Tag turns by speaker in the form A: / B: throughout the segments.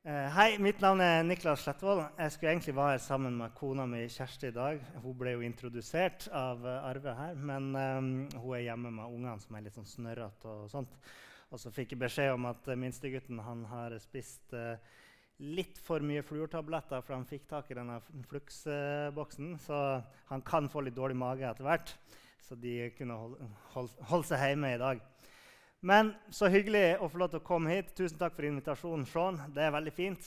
A: Eh, hei, mitt navn er Niklas Slettvold. Jeg skulle egentlig være her sammen med kona mi Kjersti i dag. Hun ble jo introdusert av uh, Arve her, men um, hun er hjemme med ungene som er litt sånn snørrete. Og sånt. Og så fikk jeg beskjed om at uh, minstegutten han har spist uh, litt for mye fluortabletter, for han fikk tak i denne Flux-boksen. Så han kan få litt dårlig mage etter hvert. Så de kunne holde, holde, holde seg hjemme i dag. Men så hyggelig å få lov til å komme hit. Tusen takk for invitasjonen, Sean. Det er veldig fint.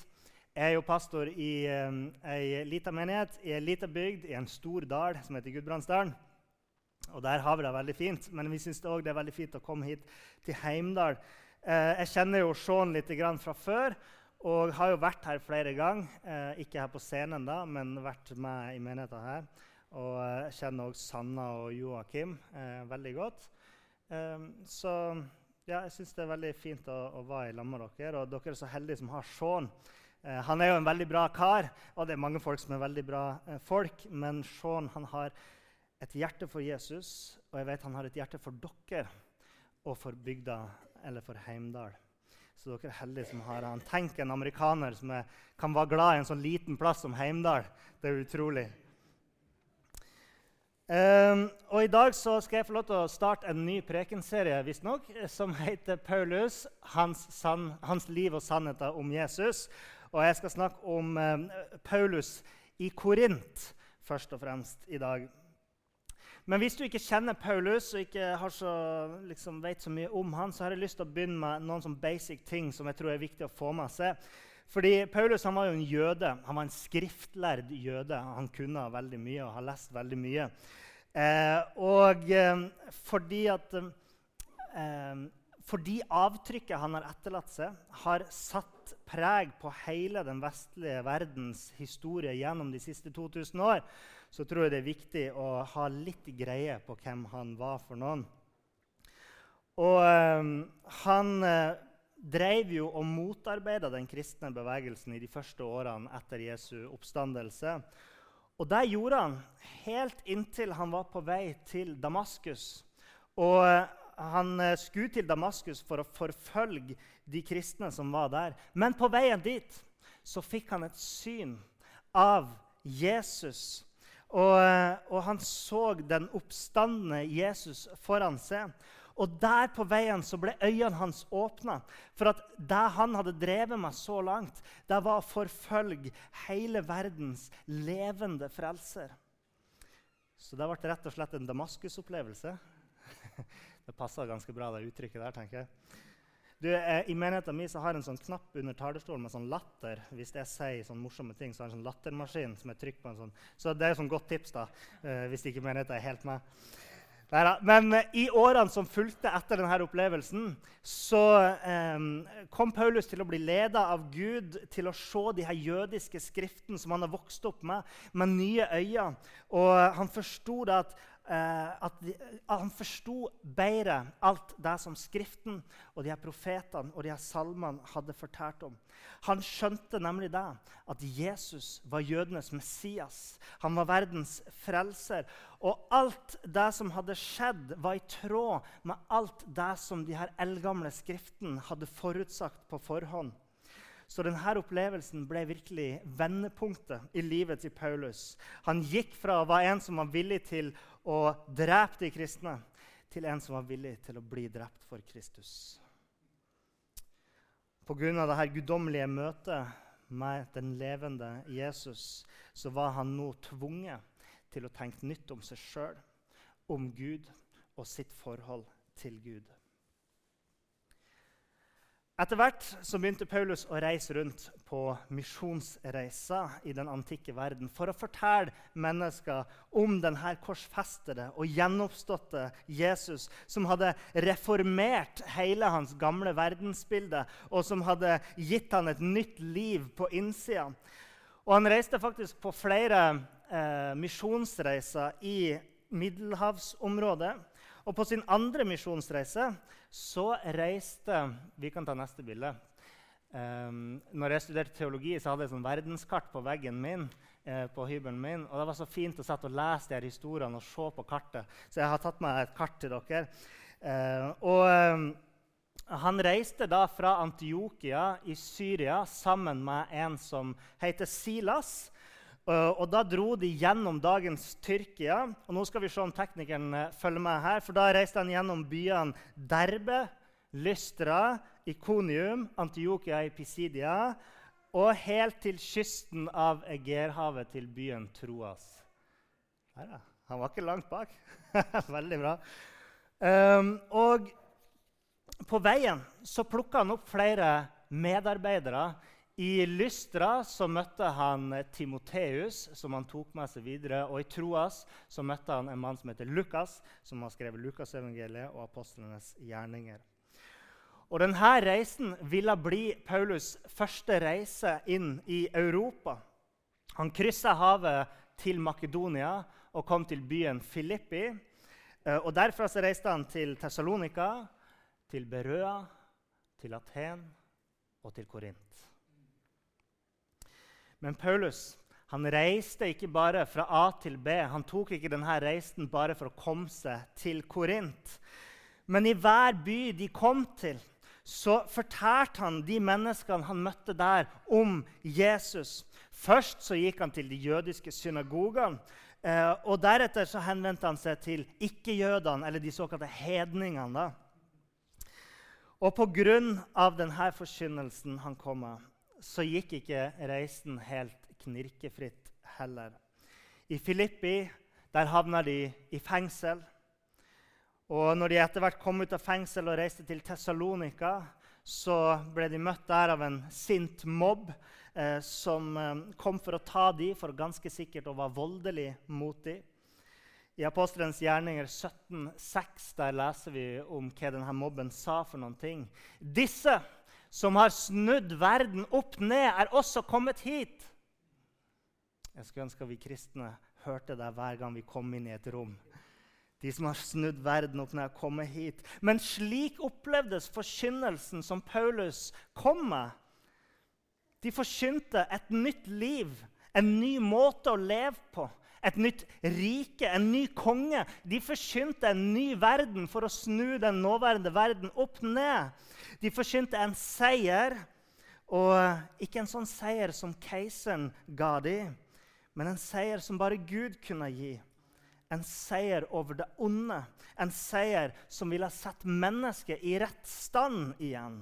A: Jeg er jo pastor i um, ei lita menighet i ei lita bygd i en stor dal som heter Gudbrandsdalen. Og Der har vi det veldig fint, men vi syns det er veldig fint å komme hit til Heimdal. Eh, jeg kjenner jo Sean litt fra før og har jo vært her flere ganger. Eh, ikke her på scenen, da, men vært med i menigheten her. Og jeg eh, kjenner også Sanna og Joakim eh, veldig godt. Eh, så ja, jeg syns det er veldig fint å, å være i lag med dere. Og dere er så heldige som har Sean. Eh, han er jo en veldig bra kar, og det er mange folk som er veldig bra eh, folk. Men Sean han har et hjerte for Jesus, og jeg vet han har et hjerte for dere og for bygda eller for Heimdal. Så dere er heldige som har han. Tenk en amerikaner som er, kan være glad i en sånn liten plass som Heimdal. Det er utrolig. Um, og I dag så skal jeg få lov til å starte en ny prekenserie visstnok, som heter 'Paulus hans, sann, hans, liv og sannheter om Jesus'. Og Jeg skal snakke om um, Paulus i Korint først og fremst i dag. Men hvis du ikke kjenner Paulus og ikke så, liksom, vet så mye om han, så har jeg lyst til å begynne med noen basic ting som jeg tror er viktig å få med seg. Fordi Paulus han var jo en jøde. Han var en skriftlærd jøde. Han kunne veldig mye og har lest veldig mye. Eh, og eh, fordi at eh, fordi avtrykket han har etterlatt seg, har satt preg på hele den vestlige verdens historie gjennom de siste 2000 år, så tror jeg det er viktig å ha litt greie på hvem han var for noen. Og eh, han eh, drev jo og motarbeida den kristne bevegelsen i de første årene etter Jesu oppstandelse. Og det gjorde han helt inntil han var på vei til Damaskus. Og han eh, skulle til Damaskus for å forfølge de kristne som var der. Men på veien dit så fikk han et syn av Jesus. Og, eh, og han så den oppstandende Jesus foran seg. Og der på veien så ble øynene hans åpna. For at det han hadde drevet med så langt, det var å forfølge hele verdens levende frelser. Så det ble rett og slett en Damaskus-opplevelse. Det passer ganske bra, det uttrykket der. tenker jeg. Du, eh, I menigheten min har jeg en sånn knapp under talerstolen med sånn latter. Hvis jeg sier sånne morsomme ting, så har jeg en sånn lattermaskin som jeg trykker på. en sånn. Så det er et sånn godt tips da, eh, hvis ikke menigheten er helt med. Men eh, i årene som fulgte etter denne opplevelsen, så eh, kom Paulus til å bli leda av Gud til å se de her jødiske skriftene som han har vokst opp med, med nye øyne. Og han forsto at at, de, han forsto bedre alt det som Skriften og de her profetene og de her salmene hadde fortalt om. Han skjønte nemlig det, at Jesus var jødenes Messias. Han var verdens frelser. Og alt det som hadde skjedd, var i tråd med alt det som de her eldgamle skriftene hadde forutsagt på forhånd. Så denne opplevelsen ble virkelig vendepunktet i livet til Paulus. Han gikk fra å være en som var villig til å drepe de kristne, til en som var villig til å bli drept for Kristus. Pga. dette guddommelige møtet med den levende Jesus så var han nå tvunget til å tenke nytt om seg sjøl, om Gud og sitt forhold til Gud. Etter hvert så begynte Paulus å reise rundt på misjonsreiser i den antikke verden for å fortelle mennesker om denne korsfestede og gjenoppståtte Jesus, som hadde reformert hele hans gamle verdensbilde, og som hadde gitt han et nytt liv på innsida. Han reiste faktisk på flere eh, misjonsreiser i middelhavsområdet. Og på sin andre misjonsreise så reiste Vi kan ta neste bilde. Um, når jeg studerte teologi, så hadde jeg sånn verdenskart på veggen min. Eh, på hybelen min, og Det var så fint å sette og lese de her historiene og se på kartet. Så jeg har tatt med et kart til dere. Eh, og, han reiste da fra Antiokia i Syria sammen med en som heter Silas. Uh, og Da dro de gjennom dagens Tyrkia. og Nå skal vi se om teknikeren uh, følger med her. for Da reiste han gjennom byene Derbe, Lystra, Ikonium, Antiokia i Pisidia og helt til kysten av Egerhavet, til byen Troas. Her, ja. Han var ikke langt bak. Veldig bra. Um, og på veien så plukka han opp flere medarbeidere. I Lystra så møtte han Timoteus, som han tok med seg videre. Og i Troas så møtte han en mann som heter Lukas, som har skrevet Lukasevangeliet og apostlenes gjerninger. Og Denne reisen ville bli Paulus' første reise inn i Europa. Han kryssa havet til Makedonia og kom til byen Filippi. Eh, og Derfra så reiste han til Tessalonika, til Berøa, til Aten og til Korint. Men Paulus han reiste ikke bare fra A til B. Han tok ikke denne reisen bare for å komme seg til Korint. Men i hver by de kom til, så fortalte han de menneskene han møtte der, om Jesus. Først så gikk han til de jødiske synagogene. Eh, og Deretter så henvendte han seg til ikke-jødene, eller de såkalte hedningene. da. Og pga. denne forkynnelsen han kom med, så gikk ikke reisen helt knirkefritt heller. I Filippi der havna de i fengsel. Og når de etter hvert kom ut av fengsel og reiste til Tessalonika, så ble de møtt der av en sint mobb eh, som eh, kom for å ta dem, for ganske sikkert å være voldelig mot dem. I Apostelens gjerninger 17,6 der leser vi om hva denne mobben sa. for noen ting. Disse som har snudd verden opp ned, er også kommet hit. Jeg skulle ønske vi kristne hørte det hver gang vi kom inn i et rom. De som har snudd verden opp ned, kommer hit. Men slik opplevdes forkynnelsen som Paulus kom med. De forkynte et nytt liv, en ny måte å leve på. Et nytt rike, en ny konge. De forkynte en ny verden for å snu den nåværende verden opp ned. De forkynte en seier, og ikke en sånn seier som keiseren ga dem, men en seier som bare Gud kunne gi en seier over det onde. En seier som ville sett mennesket i rett stand igjen.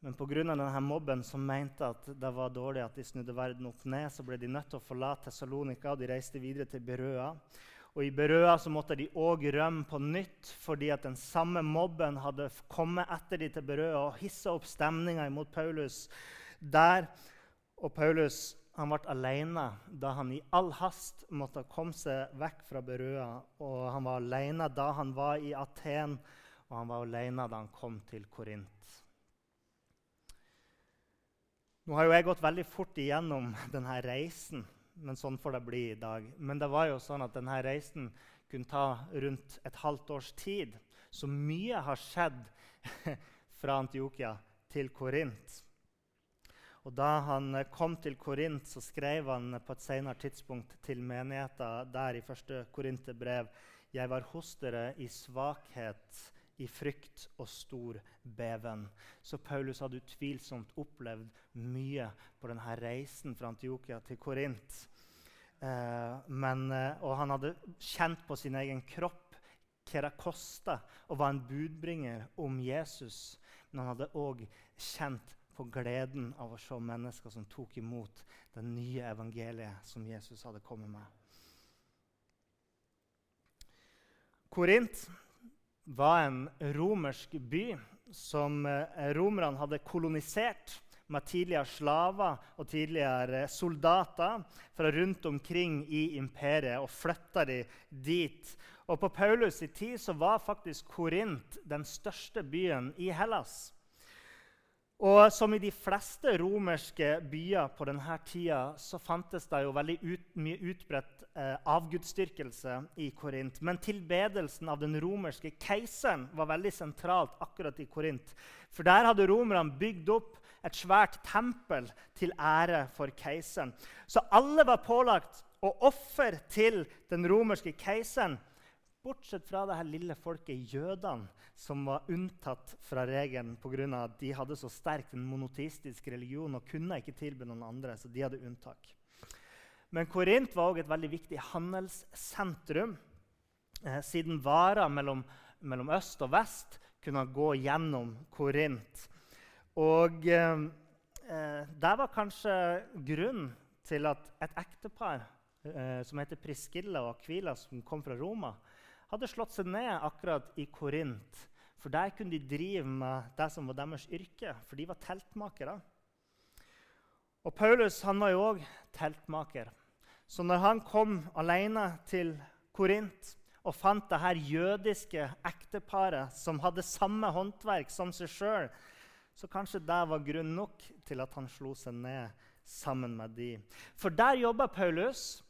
A: Men pga. denne mobben som mente at det var dårlig at de snudde verden opp ned, så ble de nødt til å forlate Tessalonika og de reiste videre til Berøa. Og I Berøa så måtte de òg rømme på nytt fordi at den samme mobben hadde kommet etter de til Berøa og hissa opp stemninga imot Paulus der. Og Paulus han ble alene da han i all hast måtte komme seg vekk fra Berøa. Og han var alene da han var i Aten, og han var alene da han kom til Korint. Nå har jo jeg gått veldig fort igjennom denne reisen, men sånn får det bli i dag. Men det var jo sånn at denne reisen kunne ta rundt et halvt års tid. Så mye har skjedd fra Antiokia til Korint. Og Da han kom til Korint, så skrev han på et senere tidspunkt til menigheten der i første Korinterbrev Jeg var hos dere i svakhet, i frykt og stor beven. Så Paulus hadde utvilsomt opplevd mye på denne reisen fra Antiokia til Korint. Eh, men, eh, og han hadde kjent på sin egen kropp hva det kosta å være en budbringer om Jesus. Men han hadde òg kjent på gleden av å se mennesker som tok imot det nye evangeliet som Jesus hadde kommet med. Korint var en romersk by som eh, romerne hadde kolonisert med tidligere slaver og tidligere soldater fra rundt omkring i imperiet og flytta de dit. Og På Paulus' i tid så var faktisk Korint den største byen i Hellas. Og som i de fleste romerske byer på denne tida så fantes det jo veldig ut, mye utbredt eh, avgudsdyrkelse i Korint. Men tilbedelsen av den romerske keiseren var veldig sentralt akkurat i Korint. For der hadde romerne bygd opp et svært tempel til ære for keiseren. Så alle var pålagt å ofre til den romerske keiseren Bortsett fra det her lille folket jødene, som var unntatt fra regelen pga. at de hadde så sterkt en monoteistisk religion og kunne ikke tilby noen andre. så de hadde unntak. Men Korint var også et veldig viktig handelssentrum, eh, siden varer mellom, mellom, øst og vest kunne gå gjennom Korint. Og eh, der det var kanskje grunnen til at et ektepar eh, som heter Priscilla og Aquila, som kom fra Roma, hadde slått seg ned akkurat i Korint. For der kunne de drive med det som var deres yrke, for de var teltmakere. Og Paulus han var jo òg teltmaker. Så når han kom alene til Korint og fant det her jødiske ekteparet som hadde samme håndverk som seg sjøl, så kanskje det var grunn nok til at han slo seg ned sammen med de. For der jobba Paulus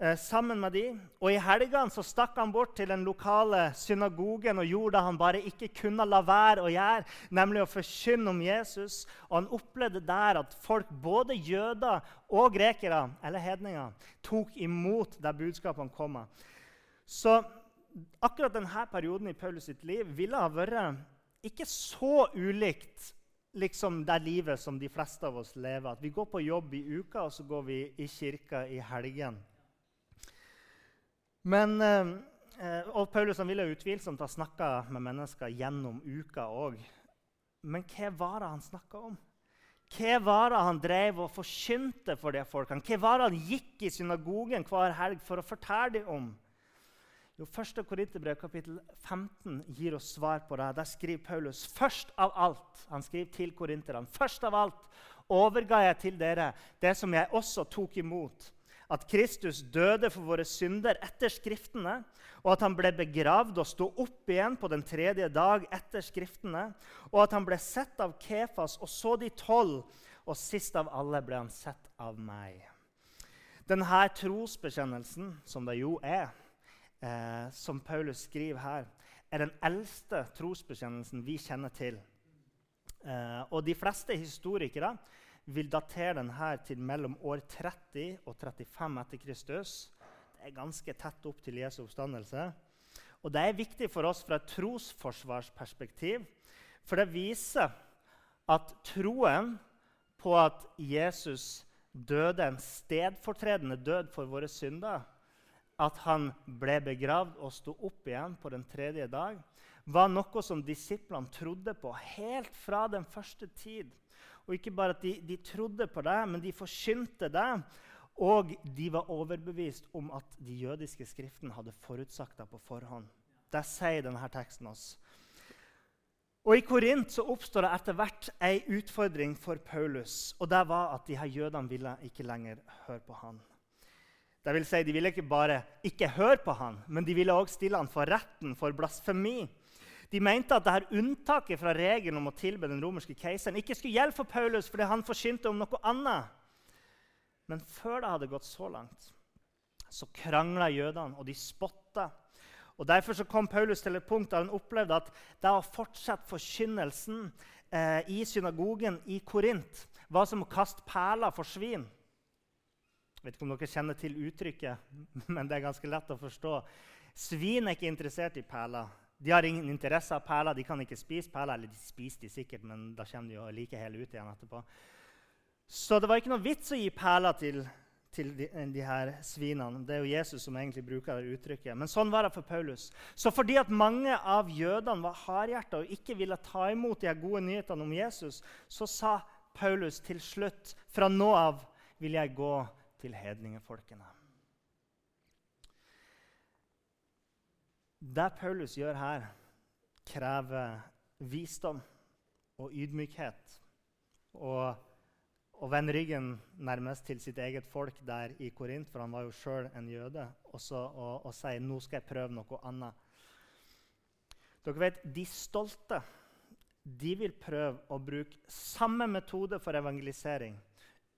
A: eh, sammen med de. Og i helgene så stakk han bort til den lokale synagogen og gjorde det han bare ikke kunne la være å gjøre, nemlig å forkynne om Jesus. Og han opplevde der at folk, både jøder og grekere, eller hedninger, tok imot det budskapet han kom med. Så akkurat denne perioden i Paulus sitt liv ville ha vært ikke så ulikt liksom det livet som de fleste av oss lever. At vi går på jobb i uka, og så går vi i kirka i helgen. Men, eh, og Paulus han ville utvilsomt ha snakka med mennesker gjennom uka òg. Men hva var det han snakka om? Hva var det han drev og forkynte for de folkene? Hva var det han gikk i synagogen hver helg for å fortelle dem om? Jo, 1. Korinterbrev kapittel 15 gir oss svar på det. Der skriver Paulus først av alt han skriver til korinterne, først av alt overga jeg til dere det som jeg også tok imot. At Kristus døde for våre synder etter Skriftene, og at han ble begravd og sto opp igjen på den tredje dag etter Skriftene, og at han ble sett av Kefas og så de tolv, og sist av alle ble han sett av meg. Denne trosbekjennelsen, som det jo er, eh, som Paulus skriver her, er den eldste trosbekjennelsen vi kjenner til. Eh, og De fleste historikere vil datere denne til mellom år 30 og 35 etter Kristus. Det er ganske tett opp til Jesu oppstandelse. Og Det er viktig for oss fra et trosforsvarsperspektiv, for det viser at troen på at Jesus døde en stedfortredende død for våre synder, at han ble begravd og sto opp igjen på den tredje dag, var noe som disiplene trodde på helt fra den første tid. Og ikke bare at de, de trodde på det, men de forkynte det. Og de var overbevist om at de jødiske skriftene hadde forutsagt det på forhånd. Det sier denne teksten oss. Og I Korint så oppstår det etter hvert ei utfordring for Paulus. og det var at de her jødene ville ikke lenger høre på han. Det vil si, De ville ikke bare ikke høre på han, men de ville også stille han for retten for blasfemi. De mente at dette unntaket fra regelen om å tilbe den romerske keiseren ikke skulle gjelde for Paulus fordi han forsynte om noe annet. Men før det hadde gått så langt, så krangla jødene, og de spotta. Og Derfor så kom Paulus til et punkt der han opplevde at det å fortsette forkynnelsen eh, i synagogen i Korint var som å kaste perler for svin. Jeg vet ikke om dere kjenner til uttrykket, men det er ganske lett å forstå. Svin er ikke interessert i perler. De har ingen interesse av perler. De kan ikke spise perler. Eller de spiser de sikkert, men da kommer de jo like hele ut igjen etterpå. Så det var ikke noe vits å gi perler til, til de, de, her svinene. Det er jo Jesus som egentlig bruker det uttrykket. Men sånn var det for Paulus. Så fordi at mange av jødene var hardhjerta og ikke ville ta imot de gode nyhetene om Jesus, så sa Paulus til slutt fra nå av vil jeg gå til hedningefolkene. Det Paulus gjør her, krever visdom og ydmykhet. Og å vende ryggen nærmest til sitt eget folk der i Korint, for han var jo sjøl en jøde, og, så, å, si nå skal jeg prøve noe annet. Dere vet, De stolte de vil prøve å bruke samme metode for evangelisering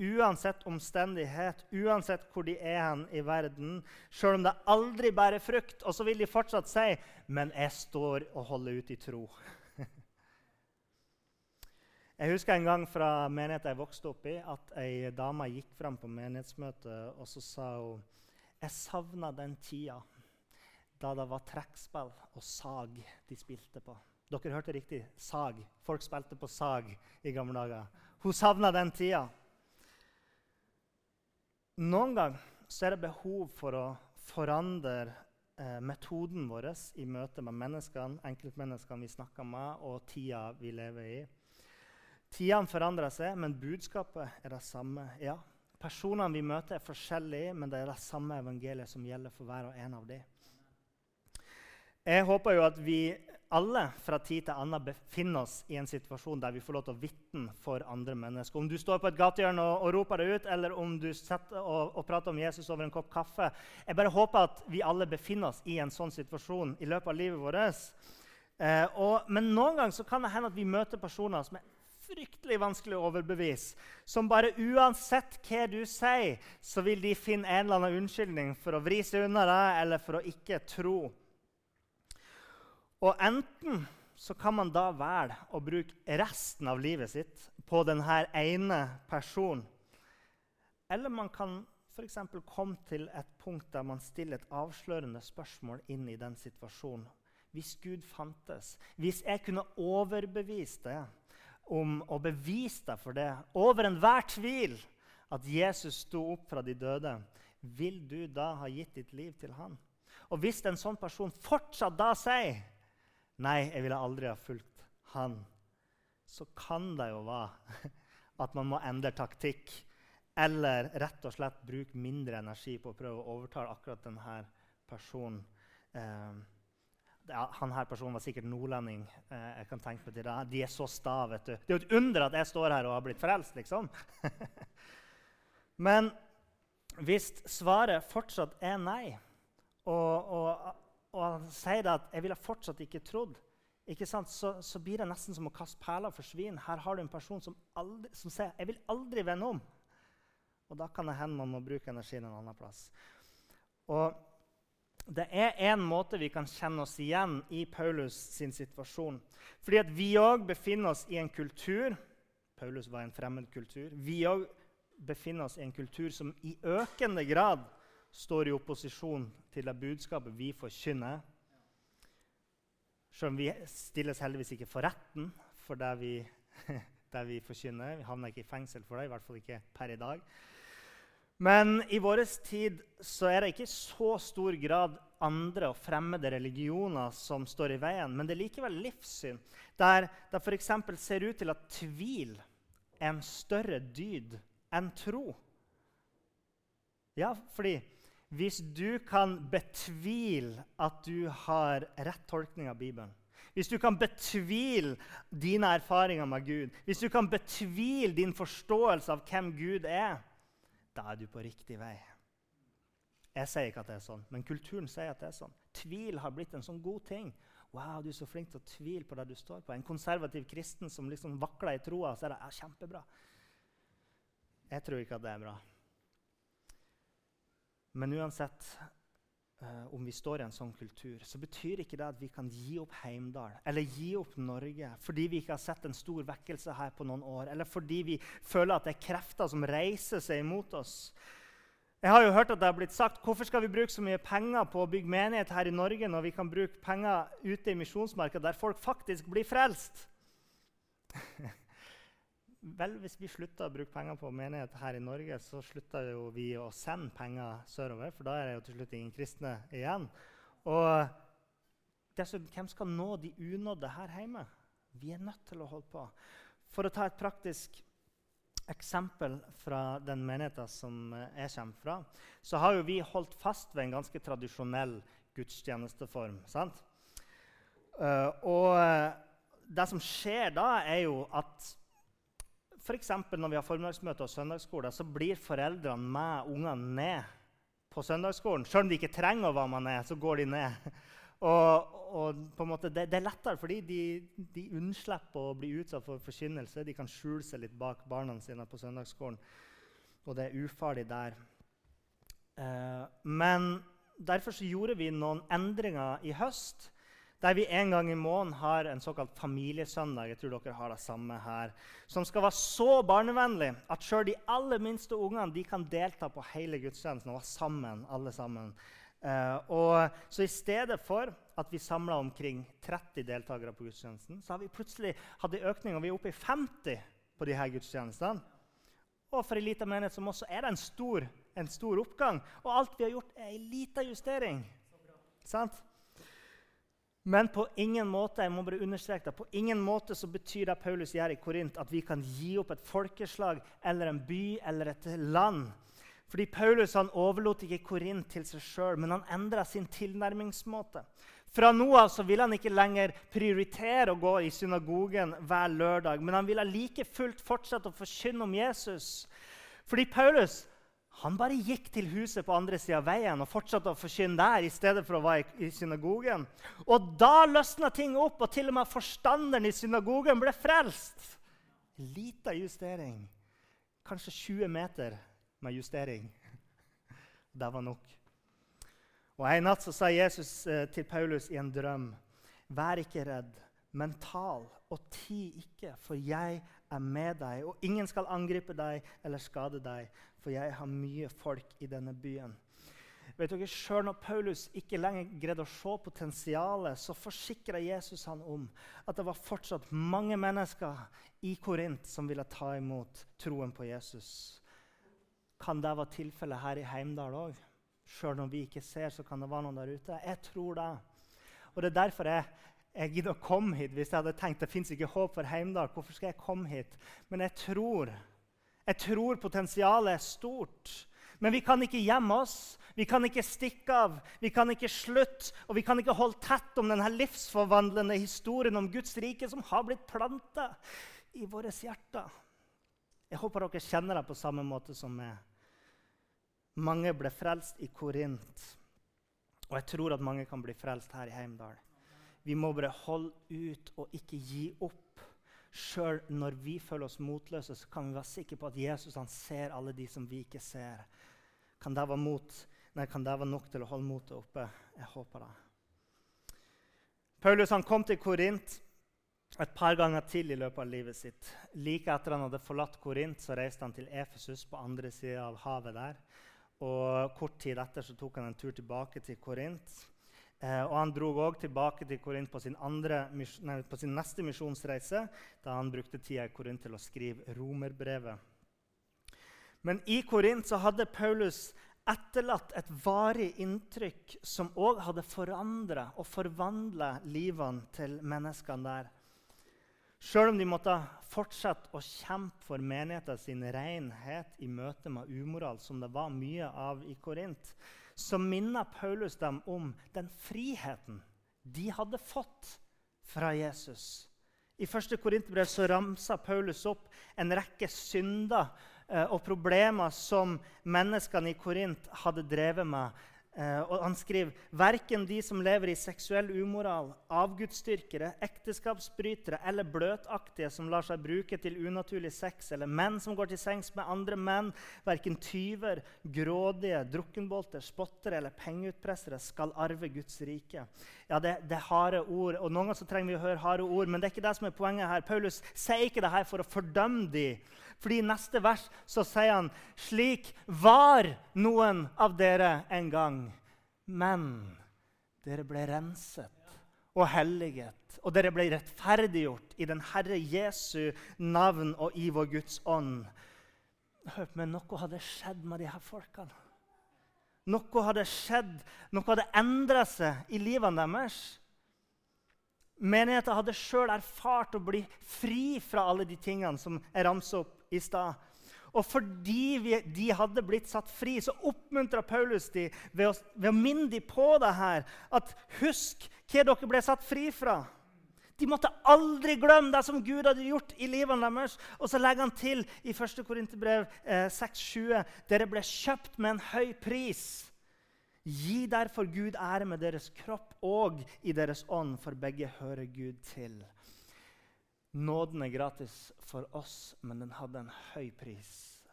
A: uansett omstendighet, uansett hvor de er hen i verden, Selv om det aldri bærer frukt. Og så vil de fortsatt si, 'Men jeg står og holder ut i tro'. jeg husker en gang fra menigheten jeg vokste opp i, at ei dame gikk fram på menighetsmøtet og så sa hun, 'Jeg savna den tida da det var trekkspill og sag de spilte på. Dere hørte riktig. Sag. Folk spilte på sag i gamle dager. Hun savna den tida. Noen ganger er det behov for å forandre eh, metoden vår i møte med menneskene, enkeltmenneskene vi snakker med, og tida vi lever i. Tidene forandrer seg, men budskapet er det samme. Ja, Personene vi møter, er forskjellige, men det er det samme evangeliet som gjelder for hver og en av dem. Jeg håper jo at vi alle fra tid til annen befinner oss i en situasjon der vi får lov til å vitne for andre mennesker. Om du står på et gatehjørne og, og, roper det ut, eller om du og, og, prater om Jesus over en kopp kaffe. Jeg bare håper at vi alle befinner oss i en sånn situasjon i løpet av livet vårt. Eh, og, men noen ganger kan det hende at vi møter personer som er fryktelig vanskelig å overbevise. Som bare uansett hva du sier, så vil de finne en eller annen unnskyldning for å vri seg unna deg eller for å ikke tro. Og enten så kan man da velge å bruke resten av livet sitt på denne ene personen. Eller man kan f.eks. komme til et punkt der man stiller et avslørende spørsmål inn i den situasjonen. Hvis Gud fantes, hvis jeg kunne overbevist deg om å bevise deg for det, over enhver tvil, at Jesus sto opp fra de døde, vil du da ha gitt ditt liv til han? Og hvis en sånn person fortsatt da sier nei, jeg ville aldri ha fulgt han, så kan det jo være at man må endre taktikk. Eller rett og slett bruke mindre energi på å prøve å overtale akkurat denne personen. Eh, han her personen var sikkert nordlending. Eh, jeg kan tenke meg til det. De er så sta. vet du. Det er jo et under at jeg står her og har blitt frelst, liksom. Men hvis svaret fortsatt er nei, og, og, og han sier at 'jeg ville fortsatt ikke trodd', ikke? Så, så, blir det nesten som å kaste perler for svin. Her har du en person som, aldri, som sier 'jeg vil aldri vende om'. Og da kan det hende man må bruke energien en annen plass. Og det er en måte vi kan kjenne oss igjen i Paulus sin situasjon. Fordi at vi òg befinner oss i en kultur Paulus var en fremmed kultur. Vi òg befinner oss i en kultur som i økende grad står i opposisjon til det budskapet vi forkynner. Selv om vi stilles heldigvis ikke for retten for det vi, det vi forkynner. Vi havner ikke i fengsel for det, i hvert fall ikke per i dag. Men i vår tid så er det ikke så stor grad andre og fremmede religioner som står i veien, men det er likevel livssyn der det f.eks. ser ut til at tvil er en større dyd enn tro. Ja, fordi hvis du kan betvile at du har rett tolkning av Bibelen, hvis du kan betvile dine erfaringer med Gud, hvis du kan betvile din forståelse av hvem Gud er, da er du på riktig vei. Jeg sier ikke at det er sånn, men kulturen sier at det er sånn. Tvil har blitt en sånn god ting. Wow, du er så flink til å tvile på det du står på. En konservativ kristen som liksom vakler i troa, så er det ja, kjempebra. Jeg tror ikke at det er bra. Men uansett uh, om vi står i en sånn kultur, så betyr ikke det at vi kan gi opp Heimdal eller gi opp Norge fordi vi ikke har sett en stor vekkelse her på noen år, eller fordi vi føler at det er krefter som reiser seg imot oss. Jeg har jo hørt at det har blitt sagt hvorfor skal vi bruke så mye penger på å bygge menighet her i Norge når vi kan bruke penger ute i misjonsmarkedet der folk faktisk blir frelst? Vel, hvis vi slutter å bruke penger på menighet her i Norge, så slutter jo vi å sende penger sørover, for da er det jo til slutt ingen kristne igjen. Og dessuten, hvem skal nå de unådde her hjemme? Vi er nødt til å holde på. For å ta et praktisk eksempel fra den menigheten som jeg kommer fra, så har jo vi holdt fast ved en ganske tradisjonell gudstjenesteform. sant? Uh, og det som skjer da, er jo at F.eks. når vi har formiddagsmøte og søndagsskole, så blir foreldrene med ungene ned på søndagsskolen. Selv om de ikke trenger å være med ned, så går de ned. Og, og på en måte, det, det, er lettere fordi de, de unnslipper å bli utsatt for forkynnelse. De kan skjule seg litt bak barna sine på søndagsskolen. Og det er ufarlig der. Eh, men derfor gjorde vi noen endringer i høst der vi en gang i måneden har en såkalt familiesøndag. jeg tror dere har det samme her, Som skal være så barnevennlig at sjøl de aller minste ungene de kan delta på hele gudstjenesten og være sammen. alle sammen. Uh, og så I stedet for at vi samla omkring 30 deltakere på gudstjenesten, så har vi plutselig hatt en økning, og vi er oppe i 50 på de her gudstjenestene. Og for ei lita menighet som også er det en stor, en stor oppgang. Og alt vi har gjort, er ei lita justering. Sant? Men på ingen måte jeg må bare understreke det, på ingen måte så betyr det Paulus gjør i Korint, at vi kan gi opp et folkeslag eller en by eller et land. Fordi Paulus han overlot ikke Korint til seg sjøl, men han endra sin tilnærmingsmåte. Fra nå av så ville han ikke lenger prioritere å gå i synagogen hver lørdag, men han ville like fullt fortsette å forkynne om Jesus. Fordi Paulus han bare gikk til huset på andre sida av veien og fortsatte å forkynne der. i stedet for å være i, synagogen. Og da løsna ting opp, og til og med forstanderen i synagogen ble frelst. Lita justering. Kanskje 20 meter med justering. Det var nok. Og En natt så sa Jesus eh, til Paulus i en drøm.: Vær ikke redd, men tal, og ti ikke, for jeg er med deg, og ingen skal angripe deg eller skade deg, for jeg har mye folk i denne byen. Vet dere, Sjøl når Paulus ikke lenger greide å se potensialet, så forsikra Jesus han om at det var fortsatt mange mennesker i Korint som ville ta imot troen på Jesus. Kan det være tilfellet her i Heimdal òg? Sjøl når vi ikke ser, så kan det være noen der ute. Jeg tror det. Og Det er derfor jeg, jeg gidder å komme hit. Hvis jeg hadde tenkt det fins ikke håp for Heimdal, hvorfor skal jeg komme hit? Men jeg tror jeg tror potensialet er stort. Men vi kan ikke gjemme oss, vi kan ikke stikke av, vi kan ikke slutte. Og vi kan ikke holde tett om denne livsforvandlende historien om Guds rike som har blitt planta i våre hjerter. Jeg håper dere kjenner det på samme måte som meg. Mange ble frelst i Korint, og jeg tror at mange kan bli frelst her i Heimdal. Vi må bare holde ut og ikke gi opp. Sjøl når vi føler oss motløse, så kan vi være sikre på at Jesus ser alle de som vi ikke ser. Kan det være, mot, nei, kan det være nok til å holde motet oppe? Jeg håper det. Paulus kom til Korint et par ganger til i løpet av livet sitt. Like etter han hadde forlatt Korint, så reiste han til Efesus på andre sida av havet der. Og Kort tid etter så tok han en tur tilbake til Korint. Eh, og Han dro òg tilbake til Korint på på sin, neste misjonsreise, da han brukte tida i Korint til å skrive romerbrevet. Men i Korint så hadde Paulus etterlatt et varig inntrykk som òg hadde forandra og forvandla livene til menneskene der. Sjøl om de måtte fortsette å kjempe for menigheten sin renhet i møte med umoral, som det var mye av i Korint, så minner Paulus dem om den friheten de hadde fått fra Jesus. I 1. Korinterbrev ramsa Paulus opp en rekke synder eh, og problemer som menneskene i Korint hadde drevet med og Han skriver verken de som lever i seksuell umoral, avgudsdyrkere, ekteskapsbrytere eller bløtaktige som lar seg bruke til unaturlig sex, eller menn som går til sengs med andre menn, verken tyver, grådige, drukkenbolter, spottere eller pengeutpressere skal arve Guds rike. Ja, det, det, er harde ord, og Noen ganger så trenger vi å høre harde ord, men det er ikke det som er poenget her. Paulus sier ikke det her for å fordømme dem. Fordi i neste vers så sier han slik var noen av dere en gang. Men dere ble renset og helliget, og dere ble rettferdiggjort i den Herre Jesu navn og i vår Guds ånd. Men noe hadde skjedd med de her folkene. Noe hadde skjedd, noe hadde endra seg i livene deres. Menigheten hadde sjøl erfart å bli fri fra alle de tingene som jeg ramsa opp i stad. Og fordi vi, de hadde blitt satt fri, så oppmuntra Paulus de ved å, ved å minne dem på det her. At husk hva dere ble satt fri fra. De måtte aldri glemme det som Gud hadde gjort i livene deres. Og så legger han til i 1. Korinterbrev eh, 6,20.: Dere ble kjøpt med en høy pris. Gi derfor Gud ære med deres kropp og i deres ånd, for begge hører Gud til. Nåden er gratis for oss, men den hadde en høy pris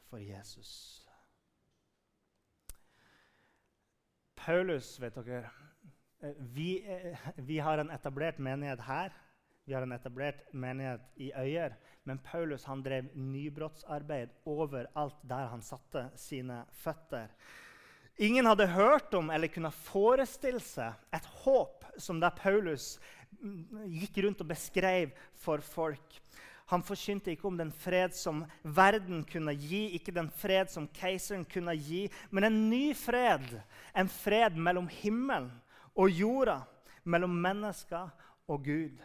A: for Jesus. Paulus, vet dere eh, vi, eh, vi, har en etablert menighet her. Vi har en etablert menighet i Øyer. Men Paulus han drev nybrottsarbeid overalt der han satte sine føtter. Ingen hadde hørt om eller kunne forestille seg et håp som der Paulus mm, gikk rundt og beskrev for folk. Han forkynte ikke om den fred som verden kunne gi, ikke den fred som keiseren kunne gi, men en ny fred. En fred mellom himmelen og jorda, mellom mennesker og Gud.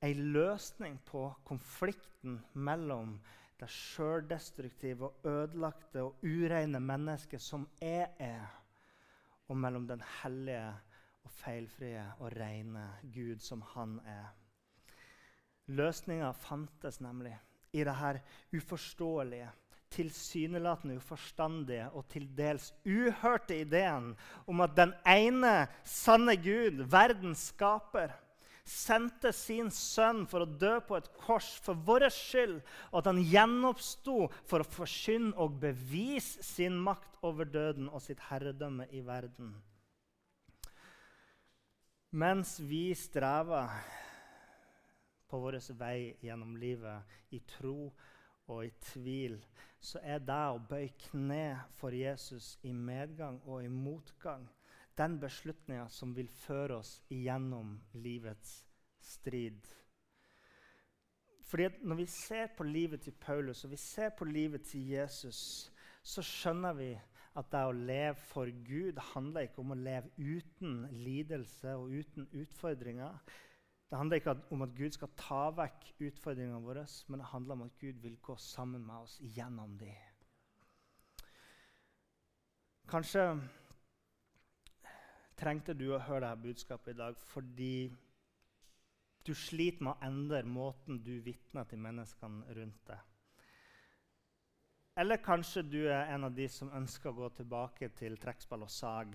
A: En løsning på konflikten mellom det sjøldestruktive og ødelagte og ureine mennesket som jeg er, og mellom den hellige og feilfrie og rene Gud som han er. Løsninga fantes nemlig i det her uforståelige, tilsynelatende uforstandige og til dels uhørte ideen om at den ene sanne Gud, verdens skaper, sendte sin sønn for å dø på et kors for vår skyld, og at han gjenoppsto for å forkynne og bevise sin makt over døden og sitt herredømme i verden. Mens vi strever på vår vei gjennom livet i tro og i tvil, så er det å bøye kne for Jesus i medgang og i motgang den beslutninga som vil føre oss igjennom livets strid. Fordi Når vi ser på livet til Paulus og vi ser på livet til Jesus, så skjønner vi at det å leve for Gud handler ikke om å leve uten lidelse og uten utfordringer. Det handler ikke om at Gud skal ta vekk utfordringene våre, men det handler om at Gud vil gå sammen med oss gjennom dem. Kanskje trengte du å høre dette budskapet i dag fordi du sliter med å endre måten du vitner til menneskene rundt deg. Eller kanskje du er en av de som ønsker å gå tilbake til trekkspill og sag.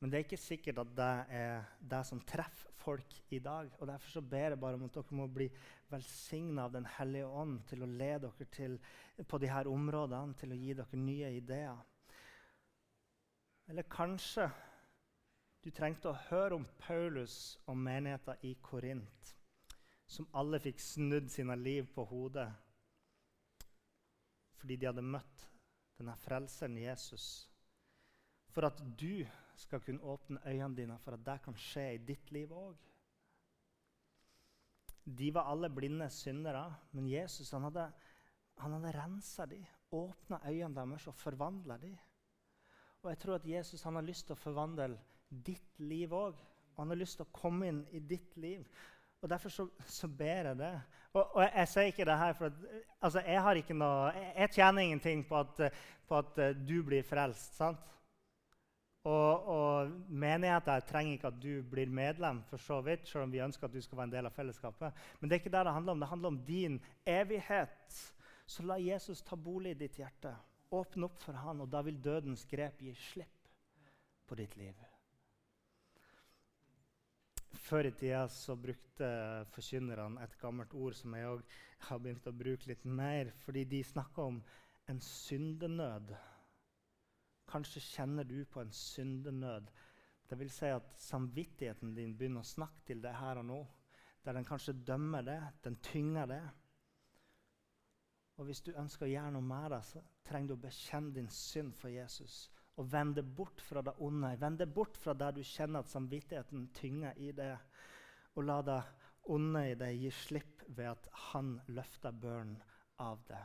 A: Men det er ikke sikkert at det er det som treffer folk i dag. Og Derfor så ber jeg bare om at dere må bli velsigna av Den hellige ånd til å lede dere til, på disse områdene, til å gi dere nye ideer. Eller kanskje du trengte å høre om Paulus og menigheten i Korint, som alle fikk snudd sine liv på hodet fordi de hadde møtt denne frelseren Jesus. For at du skal kunne åpne øynene dine for at det kan skje i ditt liv òg. De var alle blinde syndere, men Jesus han hadde, han hadde rensa dem, åpna øynene deres og forvandla dem. Og jeg tror at Jesus har lyst til å forvandle ditt liv òg. Og han har lyst til å komme inn i ditt liv. Og Derfor så, så ber jeg det. Og, og jeg, jeg, sier ikke det her for at altså, jeg, noe, jeg, jeg tjener ingenting på at, på at uh, du blir frelst. sant? Og, og menigheten trenger ikke at du blir medlem, for så vidt, selv om vi ønsker at du skal være en del av fellesskapet. Men det er ikke det det handler om. Det handler om din evighet. Så la Jesus ta bolig i ditt hjerte. Åpne opp for han, og da vil dødens grep gi slipp på ditt liv. Før i tida så brukte forkynnerne et gammelt ord som jeg òg har begynt å bruke litt mer, fordi de snakka om en syndenød. Kanskje kjenner du på en syndenød. Det vil si at samvittigheten din begynner å snakke til deg her og nå. Der den kanskje dømmer det, den tynger det. Og Hvis du ønsker å gjøre noe med det, så trenger du å bekjenne din synd for Jesus. Og vende bort fra det onde. Vende bort fra der du kjenner at samvittigheten tynger i det. Og la det onde i deg gi slipp ved at han løfter børen av det.